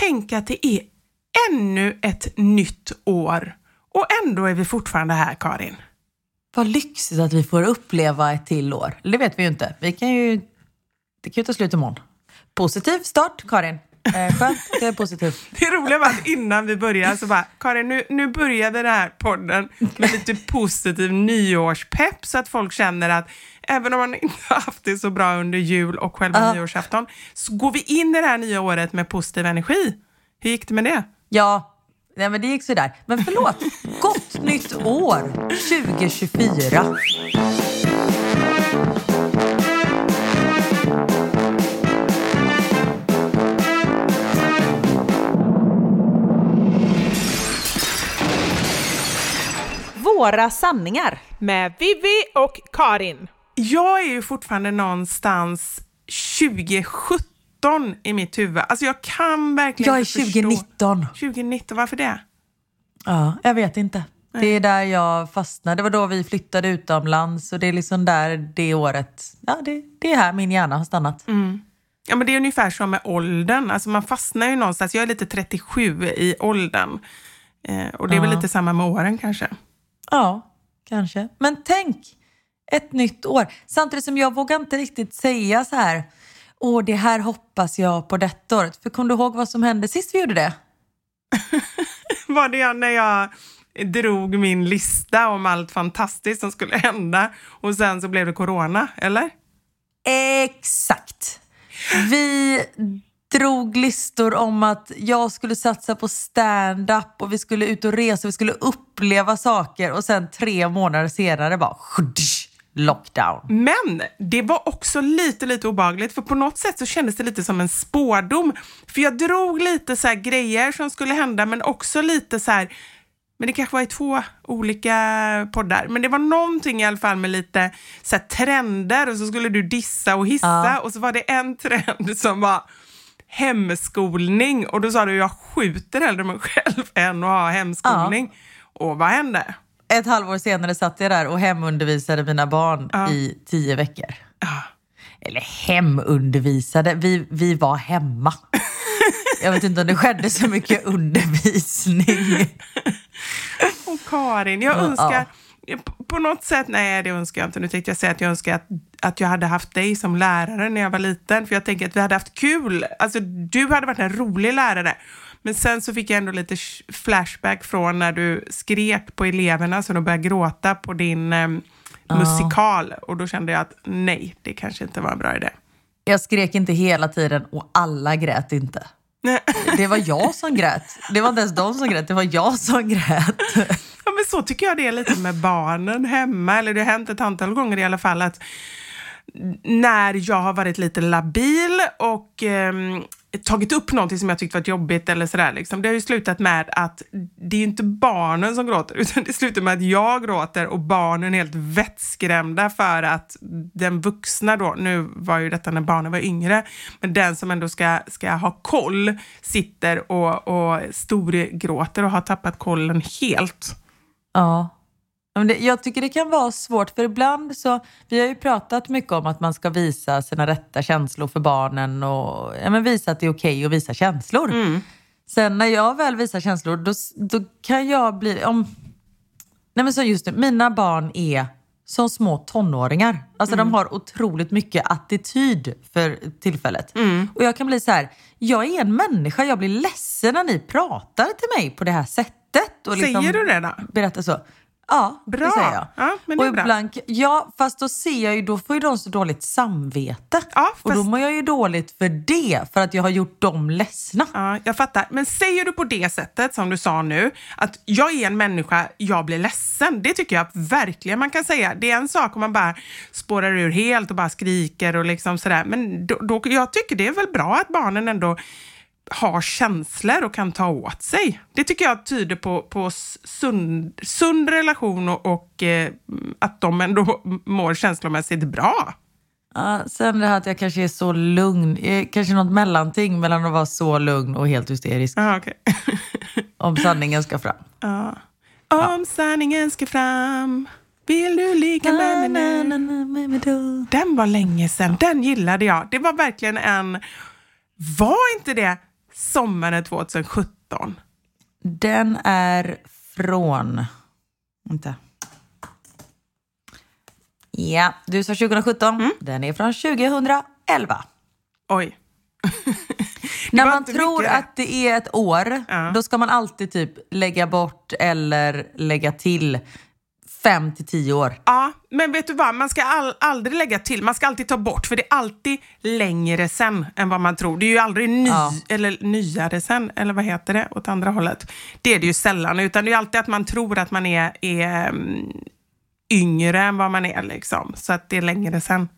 tänk att det är ännu ett nytt år och ändå är vi fortfarande här, Karin. Vad lyxigt att vi får uppleva ett till år. Det vet vi ju inte. Vi kan ju... Det kan ju ta slut imorgon. Positiv start, Karin. Eh, skönt att det är positivt. Det roliga var att innan vi började så bara, Karin nu, nu börjar den här podden med lite positiv nyårspepp så att folk känner att även om man inte har haft det så bra under jul och själva Ja. nyårsafton så går vi in i det här nya året med positiv energi. Hur gick det med det? Ja, nej, men det gick sådär. Men förlåt. Gott nytt år 2024. Våra sanningar med Vivi och Karin. Jag är ju fortfarande någonstans 2017 i mitt huvud. Alltså jag kan verkligen Jag är inte förstå- 2019. 2019, varför det? Ja, jag vet inte. Det är där jag fastnade. Det var då vi flyttade utomlands och det är liksom där det året, ja det, det är här min hjärna har stannat. Ja, men det är ungefär som med åldern. Alltså man fastnar ju någonstans. Jag är lite 37 i åldern. Eh, och det är väl Ja. lite samma med åren kanske. Ja, kanske. Men tänk, ett nytt år. Samtidigt som jag vågar inte riktigt säga så här, åh det här hoppas jag på detta året. För kom du ihåg vad som hände sist vi gjorde det? Var det när jag drog min lista om allt fantastiskt som skulle hända och sen så blev det corona, eller? Exakt. Vi drog listor om att jag skulle satsa på stand-up och vi skulle ut och resa, vi skulle uppleva saker och sen tre månader senare bara lockdown. Men det var också lite, lite obagligt för på något sätt så kändes det lite som en spårdom. För jag drog lite så här grejer som skulle hända men också lite så här men det kanske var i två olika poddar. Men det var någonting i alla fall med lite så trender och så skulle du dissa och hissa Ja. och så var det en trend som var hemskolning och då sa du jag skjuter hellre mig själv än att ha hemskolning. Och vad hände? Ett halvår senare satt jag där och hemundervisade mina barn Ja. i tio veckor. Ja. Eller hemundervisade, vi, vi var hemma. Jag vet inte om det skedde så mycket undervisning. Och Karin, jag Ja. önskar på- något sätt, nej det önskar jag inte, nu tänkte jag säga att jag önskar att, att jag hade haft dig som lärare när jag var liten, för jag tänker att vi hade haft kul. Alltså du hade varit en rolig lärare. Men sen så fick jag ändå lite sh- flashback från när du skrek på eleverna så de började gråta på din eh, musikal och då kände jag att nej, det kanske inte var en bra idé. Jag skrek inte hela tiden och alla grät inte. Det var jag som grät. Det var inte ens de som grät, det var jag som grät. Ja, men så tycker jag det är lite med barnen hemma, eller det har hänt ett antal gånger i alla fall att när jag har varit lite labil och ehm, tagit upp någonting som jag tyckte var jobbigt eller sådär, liksom, det har ju slutat med att det är ju inte barnen som gråter, utan det slutar med att jag gråter och barnen är helt vettskrämda för att den vuxna då, nu var ju detta när barnen var yngre, men den som ändå ska, ska ha koll sitter och, och storgråter och har tappat kollen helt. Ja. Det, jag tycker det kan vara svårt för ibland så, vi har ju pratat mycket om att man ska visa sina rätta känslor för barnen och ja, men visa att det är okej att visa känslor. Sen när jag väl visar känslor då, då kan jag bli, om, nej men så just nu, mina barn är som små tonåringar. Alltså de har otroligt mycket attityd för tillfället. Och jag kan bli så här, jag är en människa, jag blir ledsen när ni pratar till mig på det här sättet. Och liksom Säger du det då? berättar så. Ja, Bra. det säger jag. Ja, men det och bra. ibland, ja, fast då ser jag ju, då får ju de så dåligt samvete. Ja, Och då fast- mår jag ju dåligt för det, för att jag har gjort dem ledsna. Ja, jag fattar. Men säger du på det sättet som du sa nu, att jag är en människa, jag blir ledsen. Det tycker jag verkligen man kan säga. Det är en sak om man bara spårar ur helt och bara skriker och liksom sådär. Men då, då, jag tycker det är väl bra att barnen ändå har känslor och kan ta åt sig. Det tycker jag tyder på, på sund, sund relation och, och eh, att de ändå mår känslomässigt bra. Ja, sen det här att jag kanske är så lugn, eh, kanske något mellanting mellan att vara så lugn och helt hysterisk. Ja, okej. Om sanningen ska fram. Ja. Om sanningen ska fram vill du ligga med mig nu? Den var länge sedan. Den gillade jag. Det var verkligen en... Var inte det sommaren 2017. Den är från... Vänta. Ja, du sa 2017. Mm. Den är från 2011. Oj. När man tror mycket. att det är ett år, Ja. då ska man alltid typ lägga bort eller lägga till fem till tio år. Ja, men vet du vad? Man ska all, aldrig lägga till. Man ska alltid ta bort, för det är alltid längre sen än vad man tror. Det är ju aldrig ny, Ja. eller nyare sen, eller vad heter det, åt andra hållet. Det är det ju sällan, utan det är alltid att man tror att man är, är mm, yngre än vad man är, liksom. Så att det är längre sen.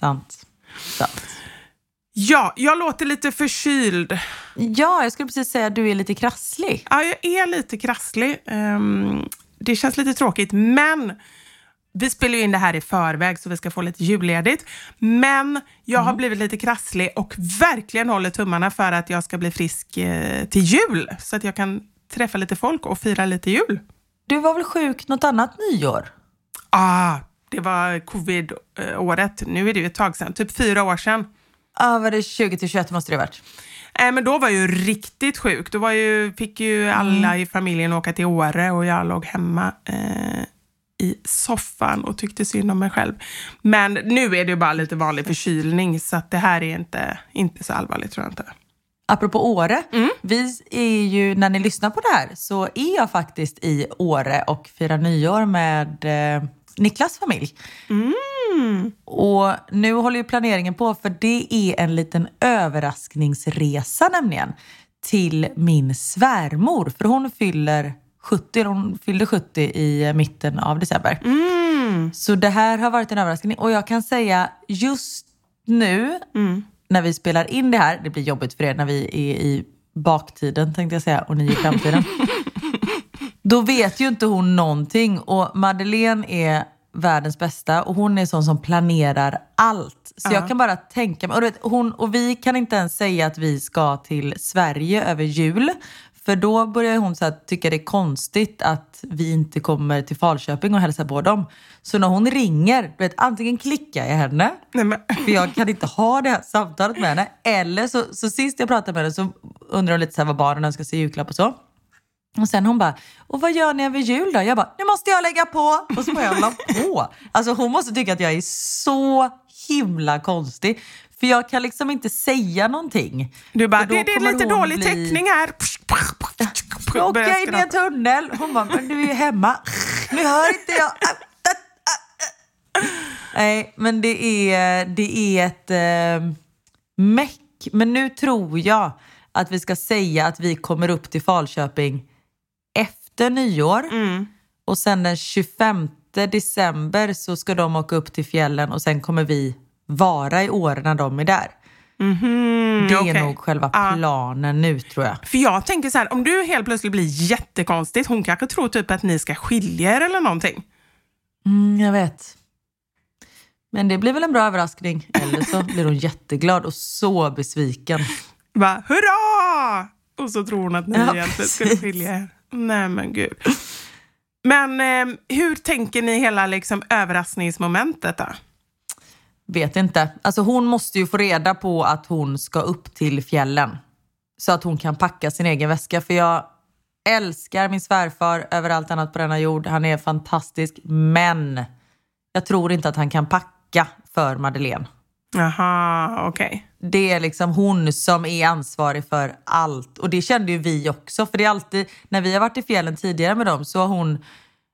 Sant. Sant. Ja, jag låter lite förkyld. Ja, jag skulle precis säga att du är lite krasslig. Ja, jag är lite krasslig. Ehm, det känns lite tråkigt, men vi spelar ju in det här i förväg så vi ska få lite julledigt. Men jag har blivit lite krasslig och verkligen håller tummarna för att jag ska bli frisk eh, till jul. Så att jag kan träffa lite folk och fira lite jul. Du var väl sjuk något annat nyår? Ah, det var covid-året. Nu är det ju ett tag sedan, typ fyra år sedan. Ja, var det 20 till 21 måste det ha varit. Eh, men då var jag ju riktigt sjuk. Då var ju, fick ju alla i familjen åka till Åre och jag låg hemma eh, i soffan och tyckte synd om mig själv. Men nu är det ju bara lite vanlig förkylning så det här är inte, inte så allvarligt tror jag inte. Apropå Åre, vi är ju, när ni lyssnar på det här så är jag faktiskt i Åre och firar nyår med eh, Niklas familj. Och nu håller ju planeringen på för det är en liten överraskningsresa nämligen till min svärmor. För hon fyller 70, hon fyllde 70 i mitten av december. Så det här har varit en överraskning och jag kan säga just nu när vi spelar in det här, det blir jobbigt för er när vi är i baktiden tänkte jag säga och ni i framtiden. Då vet ju inte hon någonting och Madeleine är världens bästa och hon är sån som planerar allt. Så jag kan bara tänka mig, och, vet, hon, och vi kan inte ens säga att vi ska till Sverige över jul. För då börjar hon så här, tycka det är konstigt att vi inte kommer till Falköping och hälsar på dem. Så när hon ringer, du vet, antingen klickar jag henne, Nej, men, för jag kan inte ha det här samtalet med henne. Eller så, så sist jag pratade med henne så undrar hon lite så här vad barnen önskar sig i julklapp och så. Och sen hon bara, och vad gör ni över jul då? Jag bara, nu måste jag lägga på! Och så bara jag la på. Alltså hon måste tycka att jag är så himla konstig. För jag kan liksom inte säga någonting. du bara, det, det är lite dålig bli- täckning här. Åka in i en tunnel. Hon bara, men du är ju hemma. Nu hör inte jag. Nej, men det är, det är ett eh, meck. Men nu tror jag att vi ska säga att vi kommer upp till Falköping efter nyår. Mm. Och sen den 25 december så ska de åka upp till fjällen och sen kommer vi vara i Åre när de är där. Mhm, Det är okej. nog själva planen nu tror jag. För jag tänker så här, om du helt plötsligt blir jättekonstigt, hon kanske tror typ att ni ska skilja er eller någonting. Mm, jag vet. Men det blir väl en bra överraskning. Eller så blir hon jätteglad och så besviken. Bara, hurra! Och så tror hon att ni Ja, egentligen precis. skilja er. Nej men gud. Men eh, hur tänker ni hela liksom, överraskningsmomentet då? Vet inte. Alltså hon måste ju få reda på att hon ska upp till fjällen. Så att hon kan packa sin egen väska. För jag älskar min svärfar över allt annat på denna jord. Han är fantastisk. Men jag tror inte att han kan packa för Madeleine. Jaha, okej. Det är liksom hon som är ansvarig för allt. Och det kände ju vi också. För det är alltid, när vi har varit i fjällen tidigare med dem så har hon,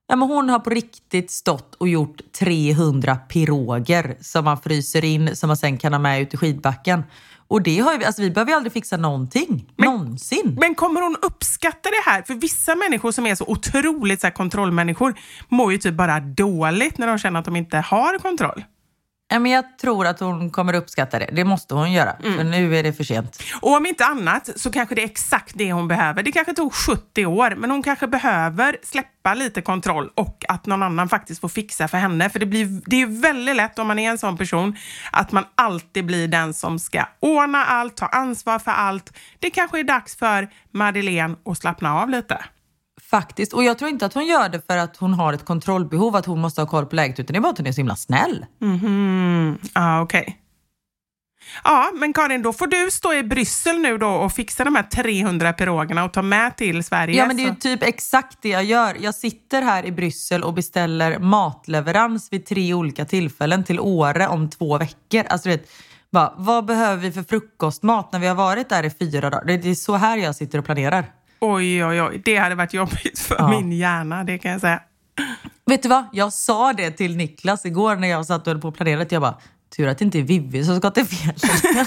ja men hon har på riktigt stått och gjort 300 piroger som man fryser in som man sen kan ha med ut i skidbacken. Och det har ju, alltså vi behöver ju aldrig fixa någonting. någonsin. Men kommer hon uppskatta det här? För vissa människor som är så otroligt så kontrollmänniskor mår ju typ bara dåligt när de känner att de inte har kontroll. Men jag tror att hon kommer uppskatta det. Det måste hon göra. För nu är det för sent. Och om inte annat så kanske det är exakt det hon behöver. Det kanske tog 70 år, men hon kanske behöver släppa lite kontroll och att någon annan faktiskt får fixa för henne. För det, blir, det är väldigt lätt om man är en sån person att man alltid blir den som ska ordna allt, ta ansvar för allt. Det kanske är dags för Madeleine att slappna av lite. Faktiskt. Och jag tror inte att hon gör det för att hon har ett kontrollbehov, att hon måste ha koll på läget, utan det är bara att hon är så himla snäll. Mhm, ah, okej. Ja, men Karin, då får du stå i Bryssel nu då och fixa de här 300 pirogerna och ta med till Sverige. Ja, men det är ju typ exakt det jag gör. Jag sitter här i Bryssel och beställer matleverans vid tre olika tillfällen till Åre om två veckor. Alltså, vet, bara, vad behöver vi för frukostmat när vi har varit där i fyra dagar? Det är så här jag sitter och planerar. Oj, oj, oj. Det hade varit jobbigt för Ja. min hjärna, det kan jag säga. Vet du vad? Jag sa det till Niklas igår när jag satt och höll på och planerade. Jag bara, tur att det inte är Vivi som ska till fel.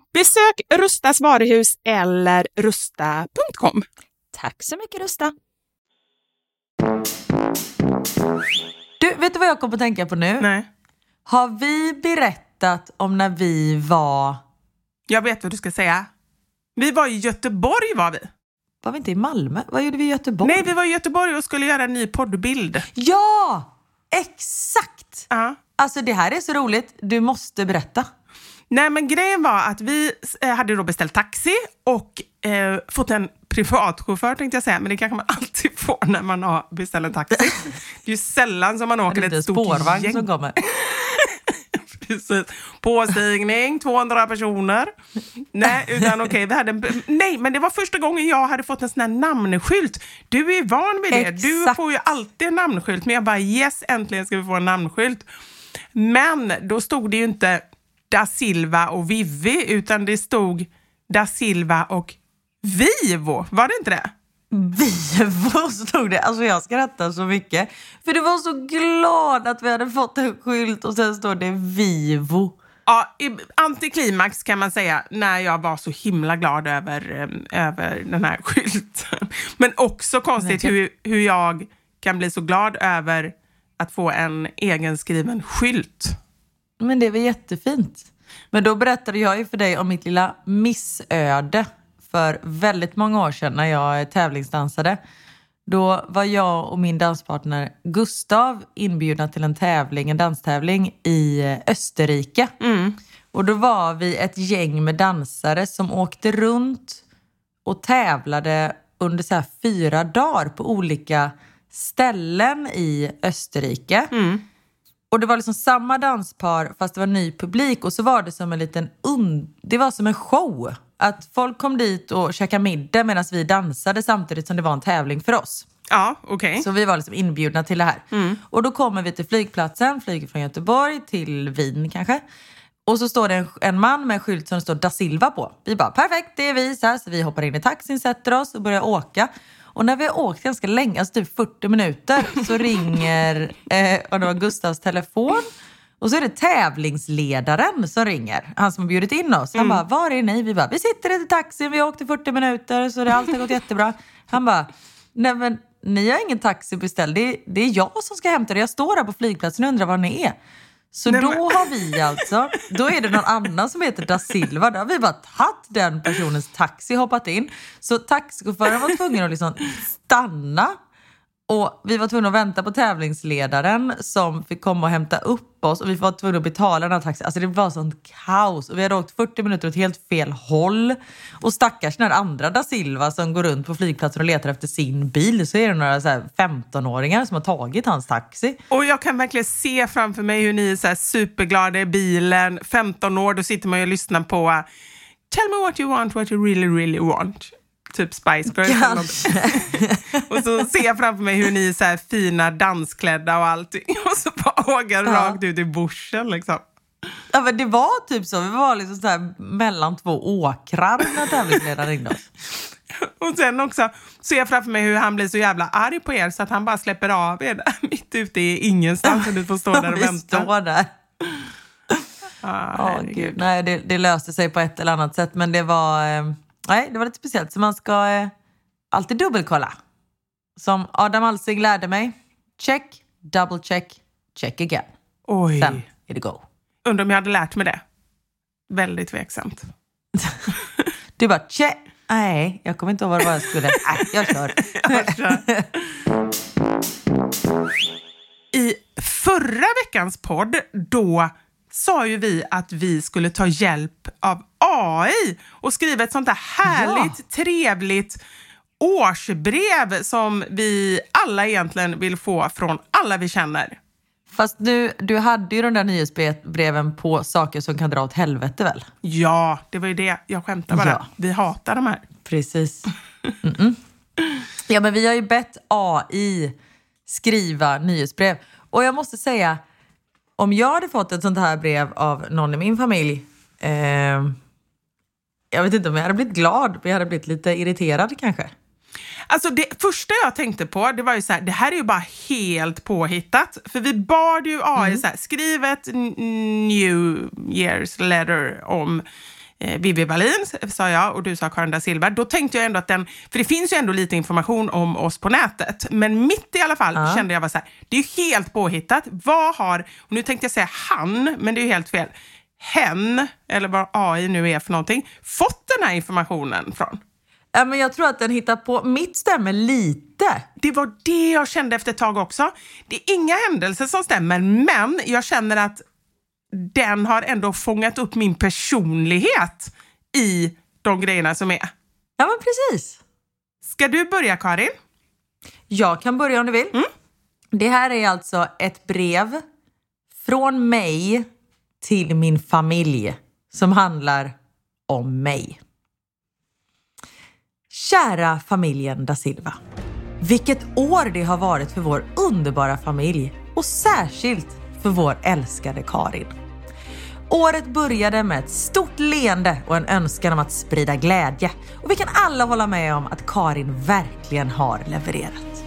Besök Rustas varuhus eller rusta.com. Tack så mycket Rusta. Du, vet du vad jag kom att tänka på nu? Nej. Har vi berättat om när vi var... Jag vet vad du ska säga. Vi var i Göteborg var vi. Var vi inte i Malmö? Vad gjorde vi i Göteborg? Nej, vi var i Göteborg och skulle göra en ny poddbild. Ja! Exakt! Ja. Alltså det här är så roligt. Du måste berätta. Nej, men grejen var att vi eh, hade då beställt taxi och eh, fått en privatchaufför tänkte jag säga, men det kanske man alltid får när man har beställt en taxi. Det är ju sällan som man åker ett stort spårvagn gäng. som kommer. Precis. Påstigning, 200 personer. Nej, utan okej, vi hade en, nej, men det var första gången jag hade fått en sån här namnskylt. Du är van vid det. Du Exakt. får ju alltid en namnskylt, men jag bara yes, äntligen ska vi få en namnskylt. Men då stod det ju inte da Silva och Vivi, utan det stod da Silva och Vivo. Var det inte det? Vivo stod det. Alltså jag skrattar så mycket. För du var så glad att vi hade fått en skylt och sen står det Vivo. Ja, antiklimax kan man säga när jag var så himla glad över, eh, över den här skylten. Men också konstigt hur, hur jag kan bli så glad över att få en egenskriven skylt. Men det var jättefint. Men då berättade jag ju för dig om mitt lilla missöde för väldigt många år sedan när jag tävlingsdansade. Då var jag och min danspartner Gustav inbjudna till en tävling, en danstävling i eh, Österrike. Och då var vi ett gäng med dansare som åkte runt och tävlade under så fyra dagar på olika ställen i Österrike. Och det var liksom samma danspar fast det var ny publik och så var det som en liten un- det var som en show. Att folk kom dit och käkade middag medan vi dansade samtidigt som det var en tävling för oss. Ja, okej. Så vi var liksom inbjudna till det här. Och då kommer vi till flygplatsen, flyger från Göteborg till Wien kanske. Och så står det en, en man med en skylt som det står da Silva på. Vi bara perfekt, det är vi. Så, här, så vi hoppar in i taxin, sätter oss och börjar åka. Och när vi har åkt ganska länge, alltså typ 40 minuter, så ringer eh, det var Gustavs telefon. Och så är det tävlingsledaren som ringer, han som har bjudit in oss. Han bara, var är ni? Vi bara, vi sitter i taxin, vi har åkt i 40 minuter så det allt har gått jättebra. Han bara, nej men ni har ingen taxi beställd. Det, är- det är jag som ska hämta det. Jag står här på flygplatsen och undrar var ni är. Så Nej, då men- har vi alltså, då är det någon annan som heter da Silva. Då har vi bara tagit den personens taxi hoppat in. Så taxichauffören var tvungen att liksom stanna och vi var tvungna att vänta på tävlingsledaren som fick komma och hämta upp oss och vi var tvungna att betala den här taxin. Alltså det var sånt kaos och vi hade åkt 40 minuter åt helt fel håll. Och stackars den här andra da Silva som går runt på flygplatsen och letar efter sin bil så är det några så här 15-åringar som har tagit hans taxi. Och jag kan verkligen se framför mig hur ni är så här superglada i bilen, 15 år, då sitter man ju och lyssnar på uh, Tell me what you want, what you really, really want. Typ Spice Girls. eller något. och så ser jag framför mig hur ni är så här fina dansklädda och allting. Och så bara åker Ja. rakt ut i bushen liksom. Ja, men det var typ så. Vi var liksom så här mellan två åkrar när tävlingsledaren ringde oss. Och sen också ser jag framför mig hur han blir så jävla arg på er så att han bara släpper av er där mitt ute i ingenstans och du får stå där och vi vänta. står där. Ah, herregud. gud. Nej, det, det löste sig på ett eller annat sätt, men det var, eh, nej, det var lite speciellt. Så man ska eh, alltid dubbelkolla. Som Adam Alsing lärde mig. Check, double check, check again. Oj. Sen är det go. Undrar om jag hade lärt mig det. Väldigt tveksamt. Du bara check. Nej, jag kommer inte ihåg vad det var jag skulle. Nej, jag kör. I förra veckans podd, då sa ju vi att vi skulle ta hjälp av AI och skriva ett sånt där härligt, trevligt årsbrev som vi alla egentligen vill få från alla vi känner. Fast du, du hade ju de där nyhetsbreven på saker som kan dra åt helvete väl? Ja, det var ju det. Jag skämtar bara. Ja. Vi hatar de här. Precis. Mm-mm. Ja, men vi har ju bett AI skriva nyhetsbrev. Och jag måste säga, om jag hade fått ett sånt här brev av någon i min familj, eh, jag vet inte om jag hade blivit glad, men jag hade blivit lite irriterad kanske. Alltså det första jag tänkte på, det var ju så här, det här är ju bara helt påhittat. För vi bad ju AI så här, skriv ett New Year's letter om eh, Vivi Wallin, sa jag, och du sa Karin da Silva. Då tänkte jag ändå att den, för det finns ju ändå lite information om oss på nätet, men mitt i alla fall Ja. kände jag var så här, det är ju helt påhittat. Vad har, och nu tänkte jag säga han, men det är ju helt fel, hen, eller vad AI nu är för någonting, fått den här informationen från? Ja, men jag tror att den hittar på, mitt stämmer lite. Det var det jag kände efter ett tag också. Det är inga händelser som stämmer, men jag känner att den har ändå fångat upp min personlighet i de grejerna som är. Ja, men precis. Ska du börja, Karin? Jag kan börja om du vill. Det här är alltså ett brev från mig till min familj som handlar om mig. Kära familjen da Silva. Vilket år det har varit för vår underbara familj och särskilt för vår älskade Karin. Året började med ett stort leende och en önskan om att sprida glädje. Och vi kan alla hålla med om att Karin verkligen har levererat.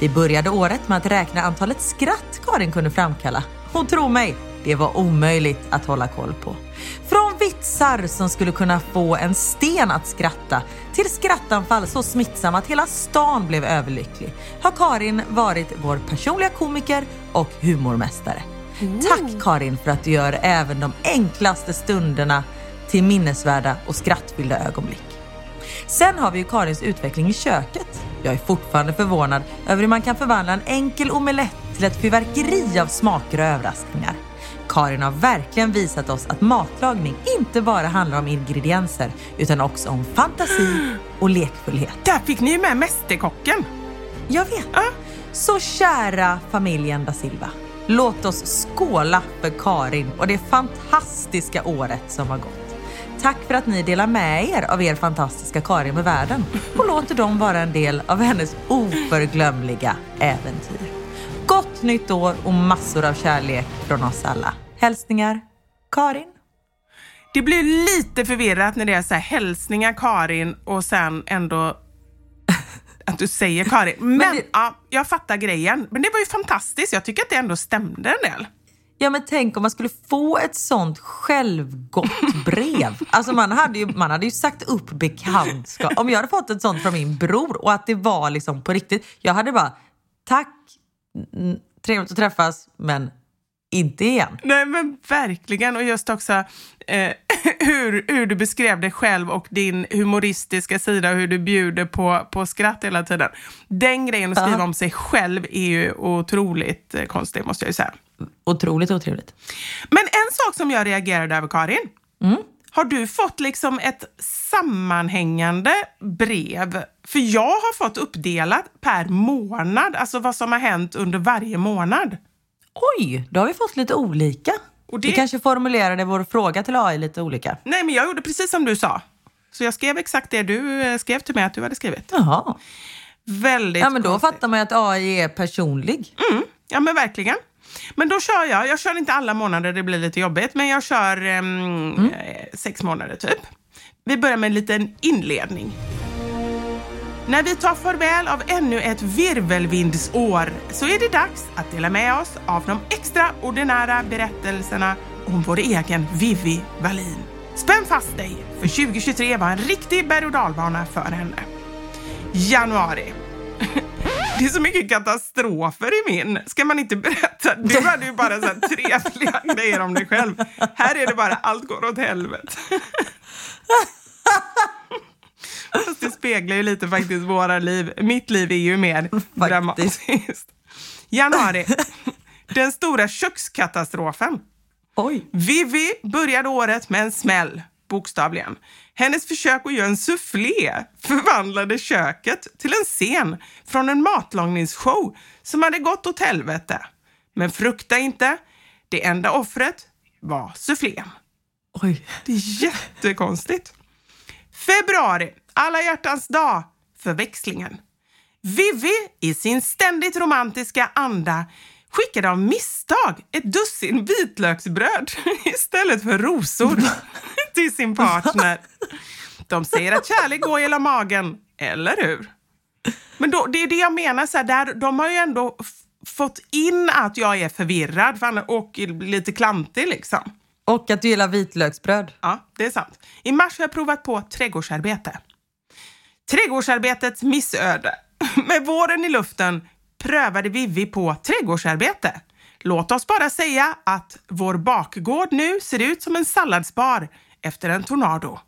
Vi började året med att räkna antalet skratt Karin kunde framkalla. Och tro mig, det var omöjligt att hålla koll på. Från vitsar som skulle kunna få en sten att skratta till skrattanfall så smittsamma att hela stan blev överlycklig har Karin varit vår personliga komiker och humormästare. Tack Karin för att du gör även de enklaste stunderna till minnesvärda och skrattfyllda ögonblick. Sen har vi ju Karins utveckling i köket. Jag är fortfarande förvånad över hur man kan förvandla en enkel omelett till ett fyrverkeri av smaker och överraskningar. Karin har verkligen visat oss att matlagning inte bara handlar om ingredienser utan också om fantasi och lekfullhet. Där fick ni ju med Mästerkocken. Jag vet. Så kära familjen da Silva. Låt oss skåla för Karin och det fantastiska året som har gått. Tack för att ni delar med er av er fantastiska Karin med världen och låter dem vara en del av hennes oförglömliga äventyr. Gott nytt år och massor av kärlek från oss alla. Hälsningar Karin. Det blir lite förvirrat när det är så här hälsningar Karin och sen ändå att du säger Karin. Men, det- ja, jag fattar grejen. Men det var ju fantastiskt. Jag tycker att det ändå stämde en del. Ja men tänk om man skulle få ett sånt självgott brev. Alltså man hade ju, man hade ju sagt upp bekantskap. Om jag hade fått ett sånt från min bror och att det var liksom på riktigt. Jag hade bara, tack, trevligt att träffas men igen. Nej men verkligen och just också eh, hur, hur du beskrev dig själv och din humoristiska sida och hur du bjuder på, på skratt hela tiden. Den grejen att skriva Ja. om sig själv är ju otroligt eh, konstig måste jag ju säga. Otroligt otrevligt. Men en sak som jag reagerade över Karin. Har du fått liksom ett sammanhängande brev? För jag har fått uppdelat per månad, alltså vad som har hänt under varje månad. Oj, då har vi fått lite olika. Och det- Vi kanske formulerade vår fråga till AI lite olika. Nej, men jag gjorde precis som du sa. Så jag skrev exakt det du eh, skrev till mig att du hade skrivit. Jaha. Väldigt Ja men då konstigt. fattar man ju att AI är personlig. Ja, men verkligen. Men då kör jag. Jag kör inte alla månader, det blir lite jobbigt, men jag kör ehm, eh, sex månader typ. Vi börjar med en liten inledning. När vi tar farväl av ännu ett virvelvindsår så är det dags att dela med oss av de extraordinära berättelserna om vår egen Vivi Wallin. Spänn fast dig, för 2023 var en riktig berg och dalbana för henne. Januari. Det är så mycket katastrofer i min. Ska man inte berätta? Du hade ju bara så trevliga grejer om dig själv. Här är det bara allt går åt helvete. Fast det speglar ju lite faktiskt våra liv. Mitt liv är ju mer dramatiskt. Januari. Den stora kökskatastrofen. Oj. Vivi började året med en smäll, bokstavligen. Hennes försök att göra en soufflé förvandlade köket till en scen från en matlagningsshow som hade gått åt helvete. Men frukta inte, det enda offret var soufflén. Oj. Det är jättekonstigt. Februari, alla hjärtans dag, förväxlingen. Vivi i sin ständigt romantiska anda skickade av misstag ett dussin vitlöksbröd istället för rosor till sin partner. De säger att kärlek går genom magen, eller hur? Men då, det är det jag menar, så här, där, de har ju ändå fått in att jag är förvirrad och lite klantig liksom. Och att du gillar vitlöksbröd. Ja, det är sant. I mars har jag provat på trädgårdsarbete. Trädgårdsarbetets missöde. Med våren i luften prövade Vivi på trädgårdsarbete. Låt oss bara säga att vår bakgård nu ser ut som en salladsbar efter en tornado.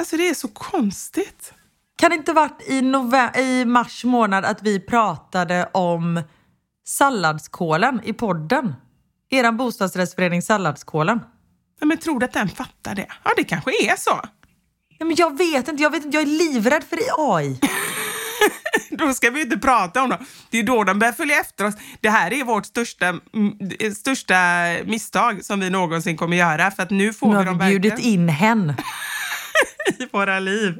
Alltså det är så konstigt. Kan det inte varit i, i mars månad att vi pratade om salladskålen i podden? Eran bostadsrättsförening Salladskålen. Men tror du att den fattar det? Ja, det kanske är så. Ja, men jag vet inte, jag vet inte, jag är livrädd för AI. Då ska vi inte prata om dem. Det är då de börjar följa efter oss. Det här är vårt största, mm, största misstag som vi någonsin kommer göra. För att nu får Nu vi har vi bjudit in hen. i våra liv.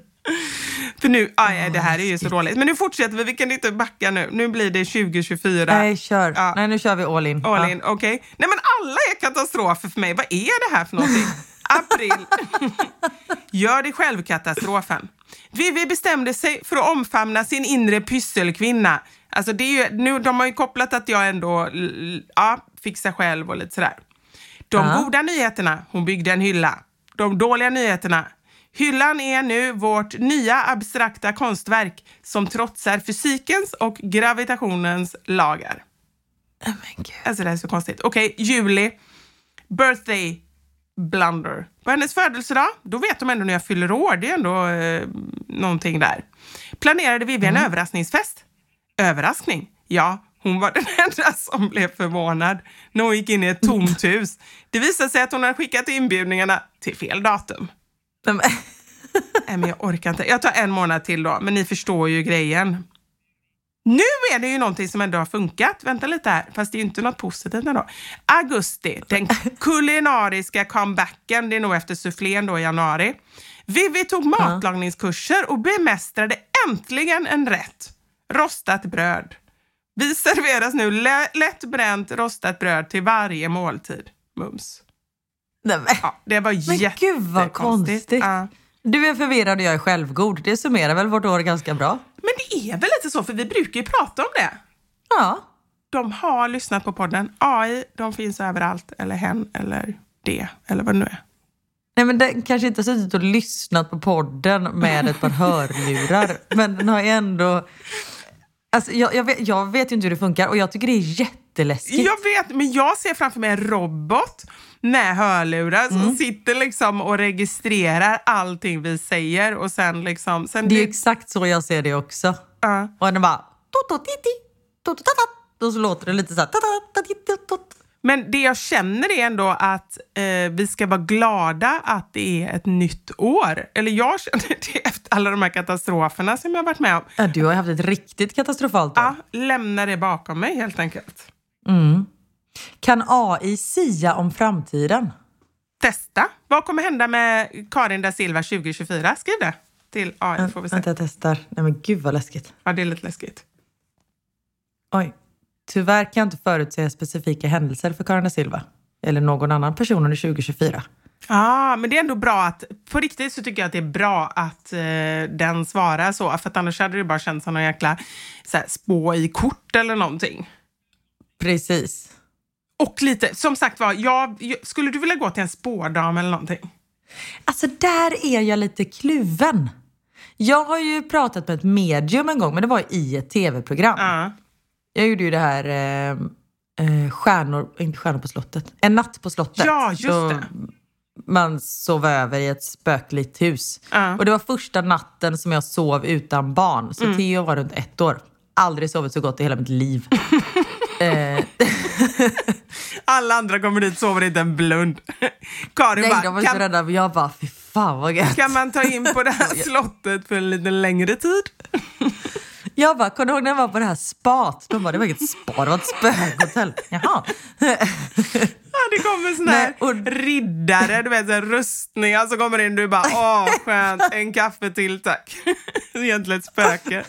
För nu, aj, det här är ju så dåligt. Men nu fortsätter vi, vi kan inte backa nu. Nu blir det 2024. Nej, kör. Ja. Nej, nu kör vi all in. All Ja. in, okej. Nej men alla är katastrofer för mig. Vad är det här för någonting? April. Gör det själv-katastrofen. Vivi bestämde sig för att omfamna sin inre pysselkvinna. Alltså det är ju, nu, de har ju kopplat att jag ändå ja, fixar själv och lite sådär. De Ja. goda nyheterna, hon byggde en hylla. De dåliga nyheterna, hyllan är nu vårt nya abstrakta konstverk som trotsar fysikens och gravitationens lagar. Gud. Alltså det här är så konstigt. Okej, juli. Birthday blunder. På hennes födelsedag, då vet de ändå när jag fyller år. Det är ändå eh, någonting där. Planerade Vivi en överraskningsfest. Överraskning? Ja, hon var den enda som blev förvånad när hon gick in i ett tomt hus. Det visade sig att hon hade skickat inbjudningarna till fel datum. Nej, men jag orkar inte. Jag tar en månad till då, men ni förstår ju grejen. Nu är det ju någonting som ändå har funkat. Vänta lite här, fast det är ju inte något positivt ändå. Augusti, den kulinariska comebacken. Det är nog efter sufflén då i januari. Vivi tog matlagningskurser och bemästrade äntligen en rätt. Rostat bröd. Vi serveras nu lä- lätt bränt rostat bröd till varje måltid. Mums. Nej, men. Ja, det var Men jättekonstigt. gud vad konstigt. Ja. Du är förvirrad och jag är självgod. Det summerar väl vårt år ganska bra? Men det är väl lite så, för vi brukar ju prata om det. Ja. de har lyssnat på podden. AI, de finns överallt. Eller hen, eller det, eller vad det nu är. Nej, men den kanske inte har suttit och lyssnat på podden med ett par hörlurar. men den har ju ändå... Alltså, jag, jag, vet, jag vet ju inte hur det funkar och jag tycker det är jätteläskigt. Jag vet, men jag ser framför mig en robot med hörlurar som Mm. sitter liksom och registrerar allting vi säger och sen liksom... Sen Det är exakt så jag ser det också. Ja. Och den bara... Och så låter det lite så här... Men det jag känner är ändå att eh, vi ska vara glada att det är ett nytt år. Eller jag känner det efter alla de här katastroferna som jag har varit med om. Ja, du har haft ett riktigt katastrofalt år. Ja, lämna det bakom mig helt enkelt. Mm. Kan AI sia om framtiden? Testa. Vad kommer hända med Karin da Silva 2024? Skriv det till AI får vi se. Vänta, jag testar. Nej men gud vad läskigt. Ja, det är lite läskigt. Oj. Tyvärr kan jag inte förutse specifika händelser för Karin da Silva. Eller någon annan person under 2024. Ja, men det är ändå bra att, på riktigt så tycker jag att det är bra att eh, den svarar så, för att annars hade det bara känts som någon jäkla så här, spå i kort eller någonting. Precis. Och lite, som sagt var, jag, skulle du vilja gå till en spårdam eller någonting? Alltså där är jag lite kluven. Jag har ju pratat med ett medium en gång, men det var i ett tv-program. Ja. Jag gjorde ju det här eh, eh, Stjärnor, inte Stjärnor på slottet, En natt på slottet. Ja, just Så det. Man sov över i ett spökligt hus. Ja. Och det var första natten som jag sov utan barn. Så Mm. Theo var runt ett år. Aldrig sovit så gott i hela mitt liv. eh, Alla andra kommer dit sover inte en blund. Karin nej, bara, de var så kan, rädda. men Jag bara, fy fan vad gött. kan man ta in på det här slottet för en lite längre tid? Jag bara, kommer du ihåg när jag var på det här spat? De bara, det var inget spa, det var ett spökhotell. Jaha. Ja, det kommer såna här Nej, och- riddare, du vet, så här rustningar som kommer in. Du bara, åh skönt, en kaffe till tack. Egentligen ett spöke.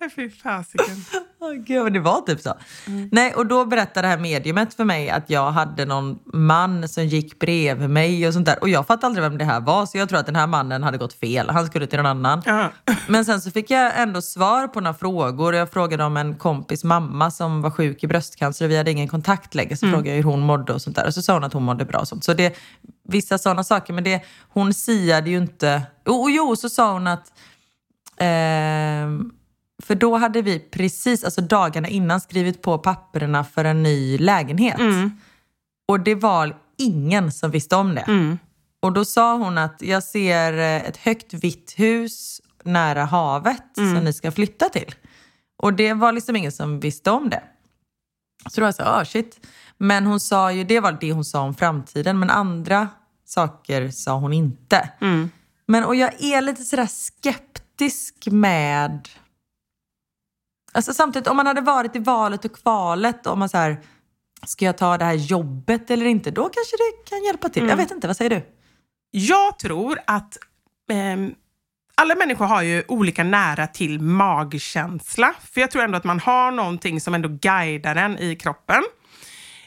Fy fasiken. Åh, Gud, men det var typ så. Nej, och då berättade det här mediumet för mig att jag hade någon man som gick bredvid mig och sånt där. Och jag fattade aldrig vem det här var, så jag tror att den här mannen hade gått fel. Han skulle till någon annan. Ja. Men sen så fick jag ändå svar på några frågor. Jag frågade om en kompis mamma som var sjuk i bröstcancer och vi hade ingen kontakt längre. Så frågade jag hur hon mådde och sånt där. Och så sa hon att hon mådde bra och sånt. Så det, vissa sådana saker. Men det, hon siade ju inte. Och, och jo, så sa hon att ehm, för då hade vi precis, alltså dagarna innan, skrivit på papperna för en ny lägenhet. Och det var ingen som visste om det. Och då sa hon att jag ser eh, ett högt vitt hus nära havet som ni ska flytta till. Och det var liksom ingen som visste om det. Så då var jag så ah shit. Men hon sa ju, det var det hon sa om framtiden. Men andra saker sa hon inte. Men och jag är lite sådär skeptisk med... Alltså samtidigt, om man hade varit i valet och kvalet, om man så här, ska jag ta det här jobbet eller inte? Då kanske det kan hjälpa till. Jag vet inte, vad säger du? Jag tror att ehm, alla människor har ju olika nära till magkänsla. För jag tror ändå att man har någonting som ändå guidar en i kroppen.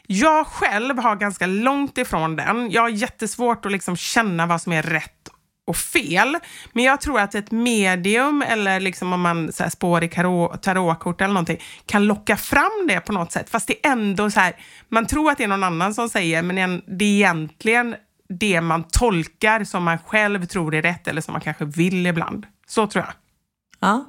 Jag själv har ganska långt ifrån den. Jag har jättesvårt att liksom känna vad som är rätt och fel. Men jag tror att ett medium eller liksom om man så här spår i tarotkort eller någonting kan locka fram det på något sätt. Fast det är ändå så här, man tror att det är någon annan som säger men en- det är egentligen det man tolkar som man själv tror är rätt eller som man kanske vill ibland. Så tror jag. Ja.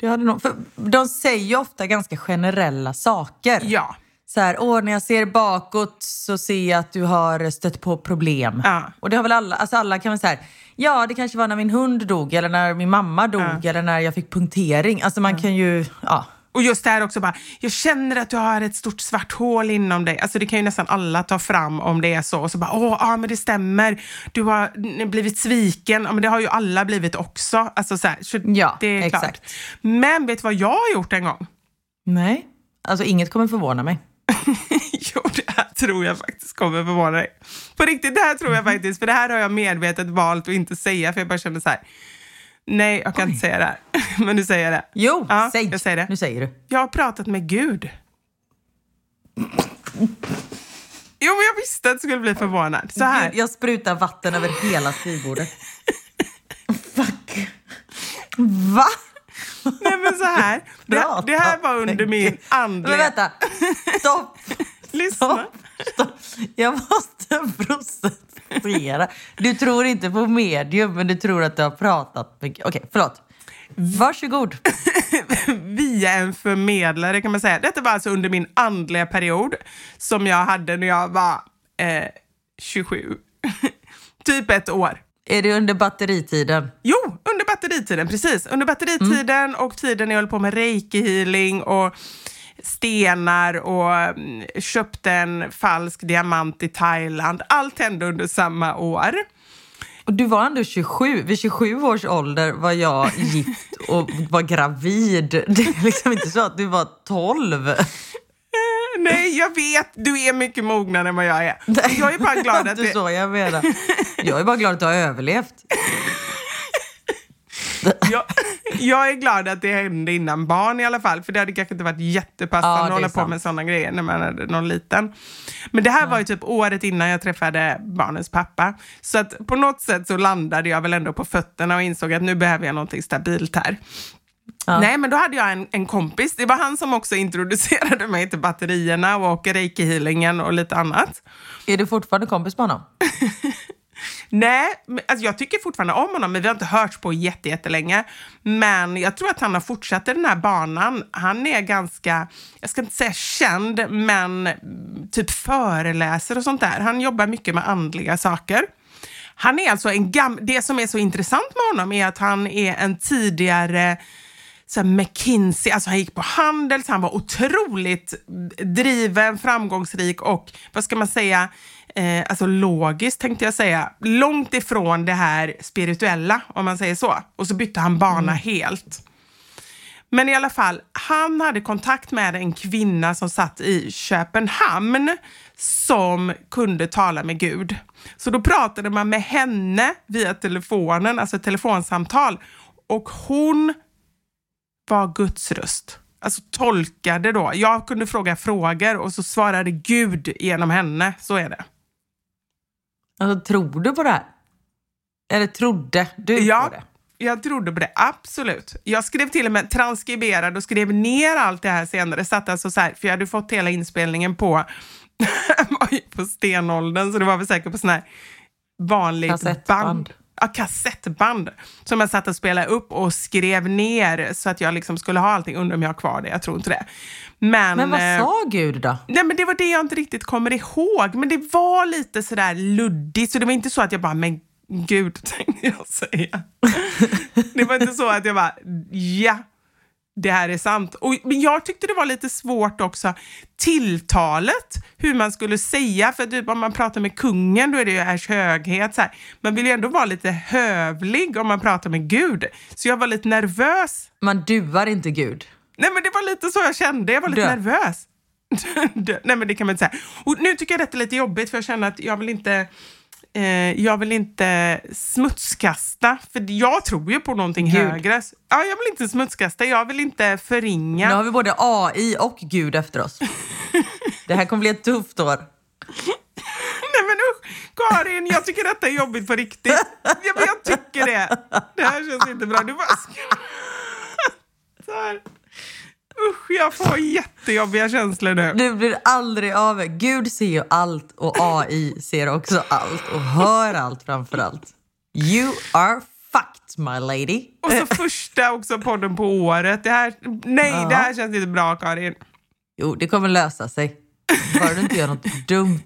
Det hade nog, de säger ju ofta ganska generella saker. Ja. Så här, åh, när jag ser bakåt så ser jag att du har stött på problem. Ja. Och det har väl alla, alltså alla kan väl säga, ja det kanske var när min hund dog eller när min mamma dog eller när jag fick punktering. Alltså man kan ju, ja. Och just det här också bara, jag känner att du har ett stort svart hål inom dig. Alltså det kan ju nästan alla ta fram om det är så. Och så bara, åh, ja men det stämmer. Du har blivit sviken. Ja men det har ju alla blivit också. Alltså så här, så Ja, det är klart. exakt. Men vet du vad jag har gjort en gång? Nej. Alltså inget kommer förvåna mig. jo, det här tror jag faktiskt kommer förvåna dig. På riktigt, det här tror jag faktiskt. För det här har jag medvetet valt att inte säga. För jag bara känner så här, nej jag kan inte säga det här. Men nu säger jag det. Jo, Ja, säg. jag säger det. Nu säger du. Jag har pratat med Gud. Jo, men jag visste att du skulle bli förvånad. Så här. Gud, jag sprutar vatten över hela skrivbordet. Fuck. Va? Nej men så här. Det, det här var under min andliga... Men vänta, stopp! Lyssna. Stopp, stopp. Jag måste processera. Du tror inte på medium, men du tror att du har pratat med... Okej, förlåt. Varsågod. via en förmedlare kan man säga. Detta var alltså under min andliga period som jag hade när jag var eh, 27. typ ett år. Är det under batteritiden? Jo, batteritiden, precis. Under batteritiden och tiden jag höll på med reiki-healing och stenar och mm, köpte en falsk diamant i Thailand. Allt hände under samma år. Och du var ändå 27. Vid 27 års ålder var jag gift och var gravid. Det är liksom inte så att du var 12. Nej, jag vet. Du är mycket mognare än vad jag är. Jag är bara glad att det... det... så jag menar. Jag är bara glad att du har överlevt. jag, jag är glad att det hände innan barn i alla fall, för det hade kanske inte varit jättepassande Ja, att hålla på sant. med sådana grejer när man hade någon liten. Men det här var ju typ året innan jag träffade barnens pappa. Så att på något sätt så landade jag väl ändå på fötterna och insåg att nu behöver jag någonting stabilt här. Ja. Nej, men då hade jag en, en kompis. Det var han som också introducerade mig till batterierna och reiki-healingen och lite annat. Är du fortfarande kompis med honom? Nej, alltså jag tycker fortfarande om honom, men vi har inte hörts på jätte- jättelänge. Men jag tror att han har fortsatt i den här banan. Han är ganska, jag ska inte säga känd, men typ föreläser och sånt där. Han jobbar mycket med andliga saker. Han är alltså en gam- Det som är så intressant med honom är att han är en tidigare så McKinsey, alltså han gick på Handels, han var otroligt driven, framgångsrik och vad ska man säga, eh, alltså logiskt tänkte jag säga, långt ifrån det här spirituella om man säger så. Och så bytte han bana helt. Men i alla fall, han hade kontakt med en kvinna som satt i Köpenhamn som kunde tala med Gud. Så då pratade man med henne via telefonen, alltså ett telefonsamtal. Och hon var Guds röst. Alltså tolkade då. Jag kunde fråga frågor och så svarade Gud genom henne. Så är det. Alltså, tror du på det här? Eller trodde du Ja, på det? jag trodde på det. Absolut. Jag skrev till och med transkriberade och skrev ner allt det här senare. Satt alltså så här, för jag hade fått hela inspelningen på, på stenåldern, så det var väl säkert på sån här vanligt band. Ja, kassettband som jag satt och spelade upp och skrev ner så att jag liksom skulle ha allting, undrar om jag har kvar det, jag tror inte det. Men, Men vad eh, sa Gud då? Nej, men det var det jag inte riktigt kommer ihåg. Men det var lite sådär luddigt, så det var inte så att jag bara, men gud, tänkte jag säga. det var inte så att jag bara, ja, det här är sant. Och, men jag tyckte det var lite svårt också, tilltalet, hur man skulle säga, för typ om man pratar med kungen, då är det ju ers höghet. Så här. Man vill ju ändå vara lite hövlig om man pratar med Gud. Så jag var lite nervös. Man duar inte Gud. Nej men det var lite så jag kände, jag var lite Dö. nervös. Dö. Nej men det kan man inte säga. Och nu tycker jag detta är lite jobbigt för jag känner att jag vill inte jag vill inte smutskasta, för jag tror ju på någonting Gud. högre. Ja, jag vill inte smutskasta, jag vill inte förringa. Nu har vi både AI och Gud efter oss. Det här kommer bli ett tufft år. Nej men usch, Karin, jag tycker detta är jobbigt på riktigt. Ja, men jag tycker det. Det här känns inte bra. Du bara skrattar. Usch, jag får jättejobbiga känslor nu. Du blir aldrig av med. Gud ser ju allt och AI ser också allt och hör allt framför allt. You are fucked my lady. Och så första också podden på året. Det här, nej, Ja. det här känns inte bra, Karin. Jo, det kommer lösa sig. Bara du inte gör något dumt.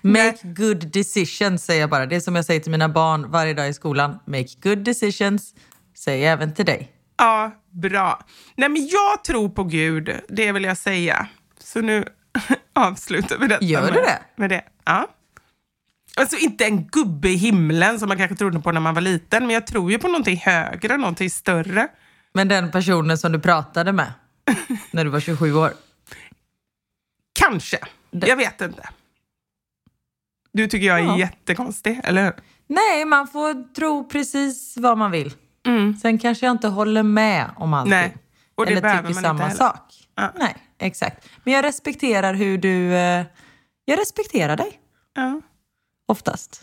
Make good decisions säger jag bara. Det är som jag säger till mina barn varje dag i skolan. Make good decisions säger jag även till dig. Ja, bra. Nej, men jag tror på Gud, det vill jag säga. Så nu avslutar vi detta Gör du det? med det. Ja. Alltså inte en gubbe i himlen som man kanske trodde på när man var liten, men jag tror ju på någonting högre, någonting större. Men den personen som du pratade med när du var 27 år. Kanske. Jag vet inte. Du tycker jag är Ja. jättekonstig, eller hur? Nej, man får tro precis vad man vill. Mm. Sen kanske jag inte håller med om allting. Nej, och det Eller tycker man inte samma heller. sak. Ja. Nej, exakt. Men jag respekterar hur du... Eh, jag respekterar dig, Ja. oftast.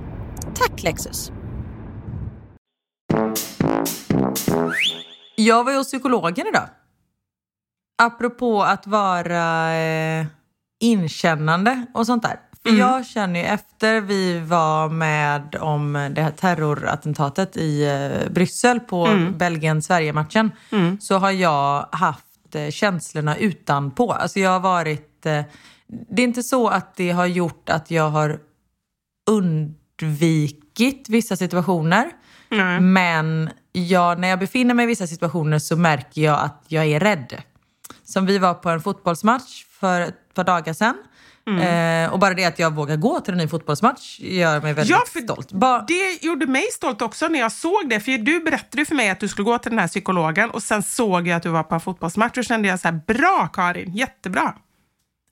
Tack Lexus! Jag var ju hos psykologen idag. Apropå att vara eh, inkännande och sånt där. För Mm. jag känner ju efter vi var med om det här terrorattentatet i eh, Bryssel på Mm. Belgien-Sverige-matchen så har jag haft eh, känslorna utanpå. Alltså jag har varit... Eh, det är inte så att det har gjort att jag har undvikit vissa situationer. Men jag, när jag befinner mig i vissa situationer så märker jag att jag är rädd. Som vi var på en fotbollsmatch för ett par dagar sedan. Eh, och bara det att jag vågar gå till en ny fotbollsmatch gör mig väldigt Ja, stolt. Ba- Det gjorde mig stolt också när jag såg det. För du berättade för mig att du skulle gå till den här psykologen och sen såg jag att du var på en fotbollsmatch och kände jag så här, bra Karin, jättebra.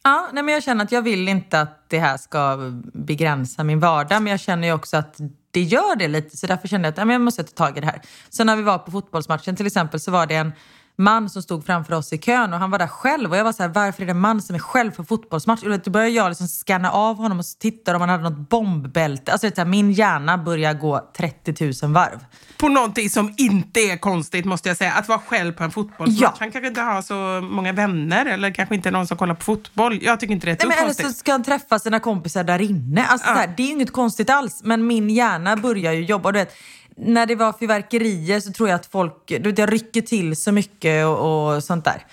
Ja, nej, men jag känner att jag vill inte att det här ska begränsa min vardag, men jag känner ju också att det gör det lite. Så därför kände jag att ja, men jag måste ta tag i det här. Så när vi var på fotbollsmatchen till exempel så var det en man som stod framför oss i kön och han var där själv. Och jag var så här, varför är det en man som är själv på fotbollsmatch? Och då började jag liksom scanna av honom och titta om han hade något bombbälte. Alltså här, min hjärna börjar gå 30 000 varv. På någonting som inte är konstigt måste jag säga. Att vara själv på en fotbollsmatch. Ja. Han kanske inte har så många vänner eller kanske inte någon som kollar på fotboll. Jag tycker inte det är ett Nej, men eller konstigt. så ska han träffa sina kompisar där inne. Alltså, så här, det är ju inget konstigt alls, men min hjärna börjar ju jobba. Du vet, när det var fyrverkerier så tror jag att folk jag rycker till så mycket och, och sånt där.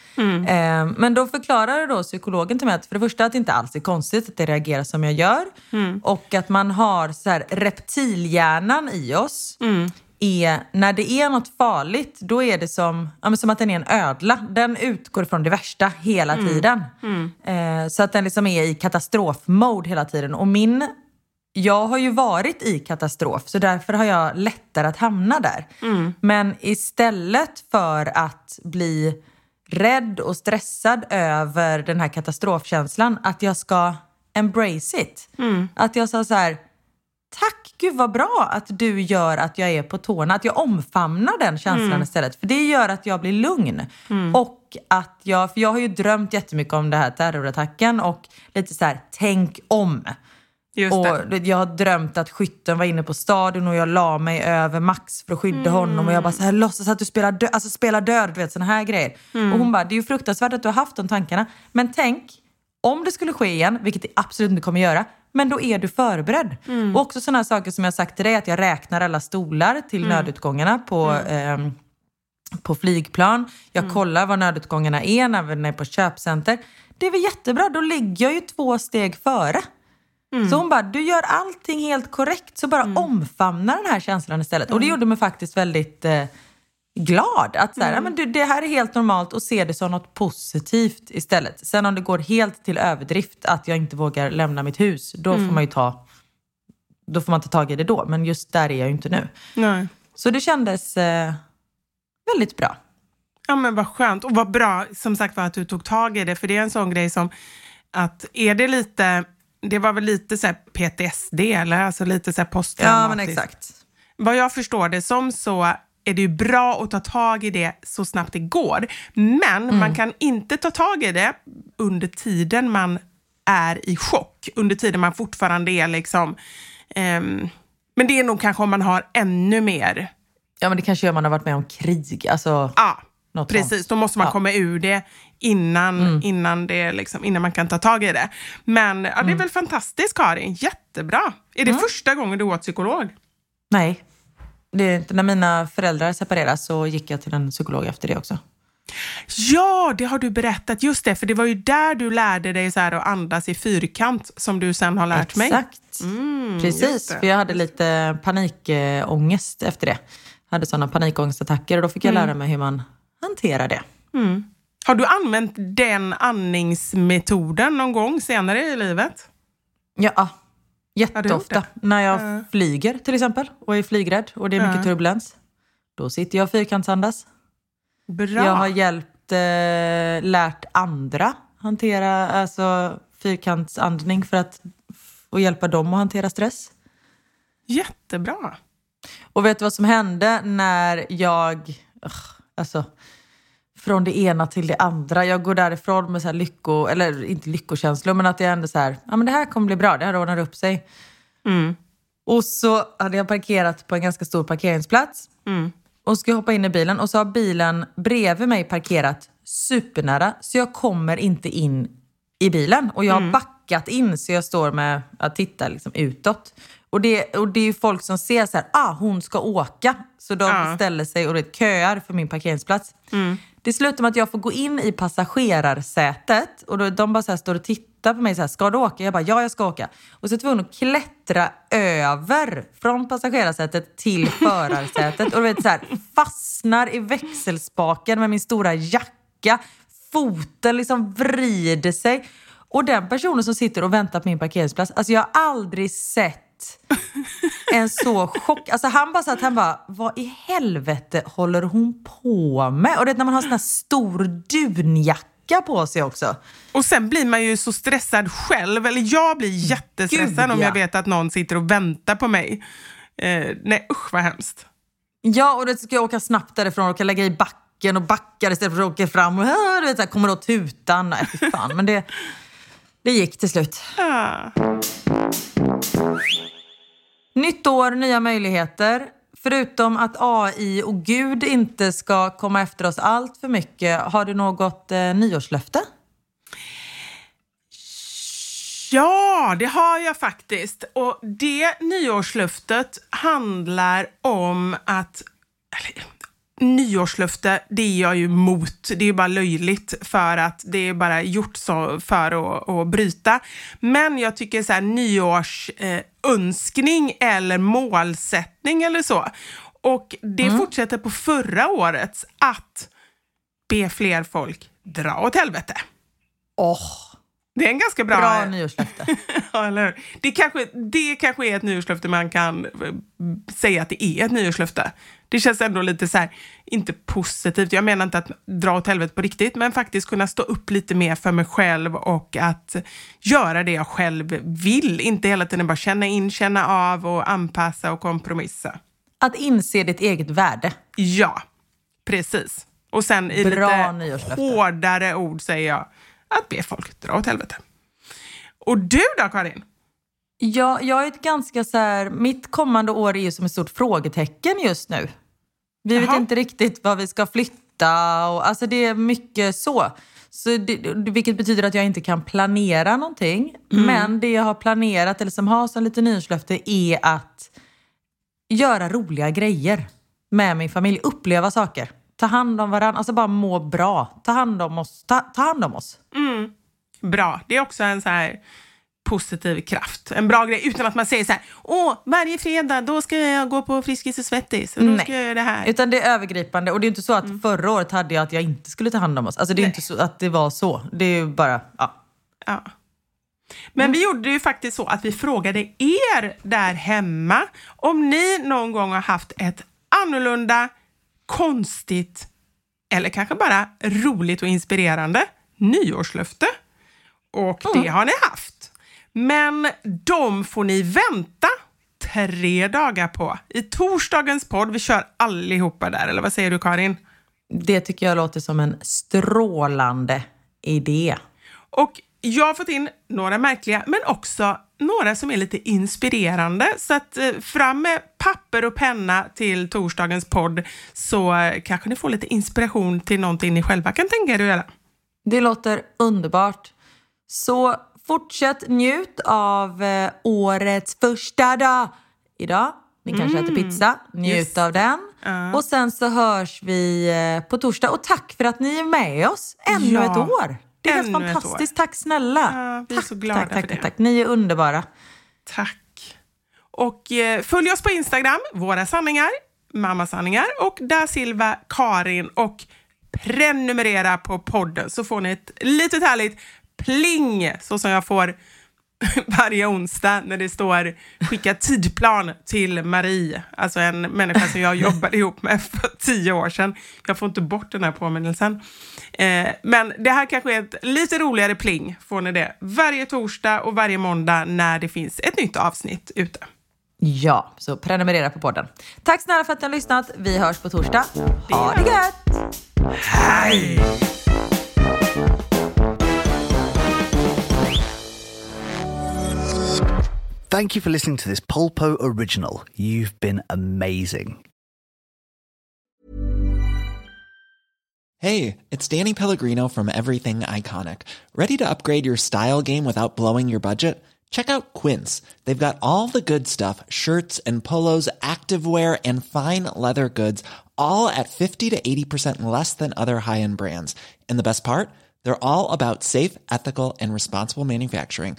Eh, men då förklarade då psykologen till mig att för det första att det inte alls är konstigt att det reagerar som jag gör. Och att man har så här, reptilhjärnan i oss. Är, när det är något farligt, då är det som, ja, som att den är en ödla. Den utgår från det värsta hela tiden. Eh, så att den liksom är i katastrofmode hela tiden. Och min, jag har ju varit i katastrof, så därför har jag lättare att hamna där. Men istället för att bli rädd och stressad över den här katastrofkänslan, att jag ska embrace it. Att jag sa så här, tack gud vad bra att du gör att jag är på tårna. Att jag omfamnar den känslan istället. För det gör att jag blir lugn. Och att jag, för jag har ju drömt jättemycket om det här terrorattacken och lite så här, tänk om. Just och det. jag har drömt att skytten var inne på stadion och jag la mig över Max för att skydda honom och jag bara så här, låtsas att du spelar, dö- alltså, spelar död, du vet såna här grejer. Och hon bara, det är ju fruktansvärt att du har haft de tankarna. Men tänk, om det skulle ske igen, vilket det absolut inte kommer göra, men då är du förberedd. Och också sådana saker som jag sagt till dig, att jag räknar alla stolar till nödutgångarna på, ehm, på flygplan. Jag kollar var nödutgångarna är när vi är på köpcenter. Det är väl jättebra, då ligger jag ju två steg före. Så hon bara, du gör allting helt korrekt, så bara omfamna den här känslan istället. Och det gjorde mig faktiskt väldigt eh, glad. Att så här, ja, men du, det här är helt normalt och se det som något positivt istället. Sen om det går helt till överdrift, att jag inte vågar lämna mitt hus, då får man ju ta då får man ta tag i det då. Men just där är jag ju inte nu. Nej. Så det kändes eh, väldigt bra. Ja men vad skönt och vad bra som sagt var att du tog tag i det för det är en sån grej som att är det lite, det var väl lite så PTSD eller alltså lite så här Ja, posttraumatiskt. men exakt. Vad jag förstår det som så är det ju bra att ta tag i det så snabbt det går. Men Mm. man kan inte ta tag i det under tiden man är i chock. Under tiden man fortfarande är liksom... ehm, men det är nog kanske om man har ännu mer... Ja, men det kanske gör man har varit med om krig. Alltså, Ja, Något Precis, sånt. då måste man Ja. komma ur det innan, innan, det liksom, innan man kan ta tag i det. Men ja, det är väl fantastiskt Karin, jättebra. Är det första gången du går psykolog? Nej. Det när mina föräldrar separerade så gick jag till en psykolog efter det också. Ja, det har du berättat. Just det, för det var ju där du lärde dig så att andas i fyrkant som du sen har lärt mig. Exakt. Mm, Precis, för jag hade lite panikångest efter det. Jag hade sådana panikångestattacker och då fick jag Mm. lära mig hur man hanterar det. Har du använt den andningsmetoden någon gång senare i livet? Ja, jätteofta. När jag Ja. flyger till exempel och är flygrädd och det är mycket Ja. turbulens. Då sitter jag och fyrkantsandas. Bra. Jag har hjälpt, eh, lärt andra hantera alltså, fyrkantsandning för att och hjälpa dem att hantera stress. Jättebra. Och vet du vad som hände när jag, ugh, alltså från det ena till det andra. Jag går därifrån med så här lycko, eller inte lyckokänslor, men att jag ändå så här, ja men det här kommer bli bra, det här ordnar upp sig. Mm. Och så hade jag parkerat på en ganska stor parkeringsplats. Mm. Och ska hoppa in i bilen och så har bilen bredvid mig parkerat supernära så jag kommer inte in i bilen. Och jag har backat in så jag står med att titta liksom utåt. Och det, och det är ju folk som ser så här, ah hon ska åka. Så de Ja. ställer sig och det köar för min parkeringsplats. Det slutar med att jag får gå in i passagerarsätet och då, de bara så här står och tittar på mig så här, ska du åka? Jag bara, ja jag ska åka. Och så är jag tvungen att klättra över från passagerarsätet till förarsätet och du vet så här, fastnar i växelspaken med min stora jacka. Foten liksom vrider sig. Och den personen som sitter och väntar på min parkeringsplats, alltså jag har aldrig sett en så chock. Alltså han bara satt, han bara, vad i helvete håller hon på med? Och det är när man har sån här stor dunjacka på sig också. Och sen blir man ju så stressad själv, eller jag blir jättestressad Gud, om jag ja. vet att någon sitter och väntar på mig. Eh, nej usch vad hemskt. Ja, och då ska jag åka snabbt därifrån och kan lägga i backen och backar istället för att åka fram. Och, du vet, så här, kommer åt tutan. Nej, fy fan. Men det, det gick till slut. Ah. Nytt år, nya möjligheter. Förutom att AI och Gud inte ska komma efter oss allt för mycket, har du något eh, nyårslöfte? Ja, det har jag faktiskt. Och det nyårslöftet handlar om att... Eller, nyårslöfte, det är jag ju emot. Det är ju bara löjligt för att det är bara gjort så för att, att bryta. Men jag tycker så här nyårsönskning eh, eller målsättning eller så. Och det fortsätter på förra årets att be fler folk dra åt helvete. Åh, Det är en ganska bra... bra nyårslöfte. Ja, eller hur? Det kanske, det kanske är ett nyårslöfte man kan eh, säga att det är ett nyårslöfte. Det känns ändå lite så här, inte positivt. Jag menar inte att dra åt helvete på riktigt, men faktiskt kunna stå upp lite mer för mig själv och att göra det jag själv vill. Inte hela tiden bara känna in, känna av och anpassa och kompromissa. Att inse ditt eget värde. Ja, precis. Och sen i Bra lite hårdare ord säger jag att be folk dra åt helvete. Och du då, Karin? Ja, jag är ett ganska så här, mitt kommande år är ju som ett stort frågetecken just nu. Vi vet Jaha. inte riktigt vad vi ska flytta och alltså det är mycket så. så det, vilket betyder att jag inte kan planera någonting. Men det jag har planerat, eller som har som lite nyårslöfte, är att göra roliga grejer med min familj. Uppleva saker. Ta hand om varandra, alltså bara må bra. Ta hand om oss. Ta, ta hand om oss. Bra. Det är också en så här positiv kraft. En bra grej utan att man säger så här, åh, varje fredag då ska jag gå på Friskis och Svettis och då ska jag göra det här. Utan det är övergripande. Och det är inte så att Mm. förra året hade jag att jag inte skulle ta hand om oss. Alltså det är inte så att det var så. Det är ju bara, ja. Ja. Men vi gjorde ju faktiskt så att vi frågade er där hemma om ni någon gång har haft ett annorlunda, konstigt eller kanske bara roligt och inspirerande nyårslöfte. Och det har ni haft. Men de får ni vänta tre dagar på. I torsdagens podd, vi kör allihopa där, eller vad säger du Karin? Det tycker jag låter som en strålande idé. Och jag har fått in några märkliga, men också några som är lite inspirerande. Så att eh, fram med papper och penna till torsdagens podd så eh, kanske ni får lite inspiration till någonting ni själva kan tänka er att göra. Det låter underbart. Så fortsätt njut av eh, årets första dag idag. Ni kanske äter pizza, njut Yes. av den. Ja. Och sen så hörs vi eh, på torsdag. Och tack för att ni är med oss ännu Ja, ett år. Det är helt fantastiskt. Tack snälla. Ja, vi är tack, så glada tack, för tack, det. tack, tack. Ni är underbara. Tack. Och eh, följ oss på Instagram, Våra sanningar, Mammasanningar och Da Silva Karin och prenumerera på podden så får ni ett litet härligt pling så som jag får varje onsdag när det står skicka tidplan till Marie, alltså en människa som jag jobbade ihop med för tio år sedan. Jag får inte bort den här påminnelsen. Eh, men det här kanske är ett lite roligare pling, får ni det, varje torsdag och varje måndag när det finns ett nytt avsnitt ute. Ja, så prenumerera på podden. Tack snälla för att ni har lyssnat. Vi hörs på torsdag. Ha det gött! Hej! Thank you for listening to this Polpo original. You've been amazing. Hey, it's Danny Pellegrino from Everything Iconic. Ready to upgrade your style game without blowing your budget? Check out Quince. They've got all the good stuff shirts and polos, activewear, and fine leather goods, all at 50 to 80% less than other high end brands. And the best part? They're all about safe, ethical, and responsible manufacturing.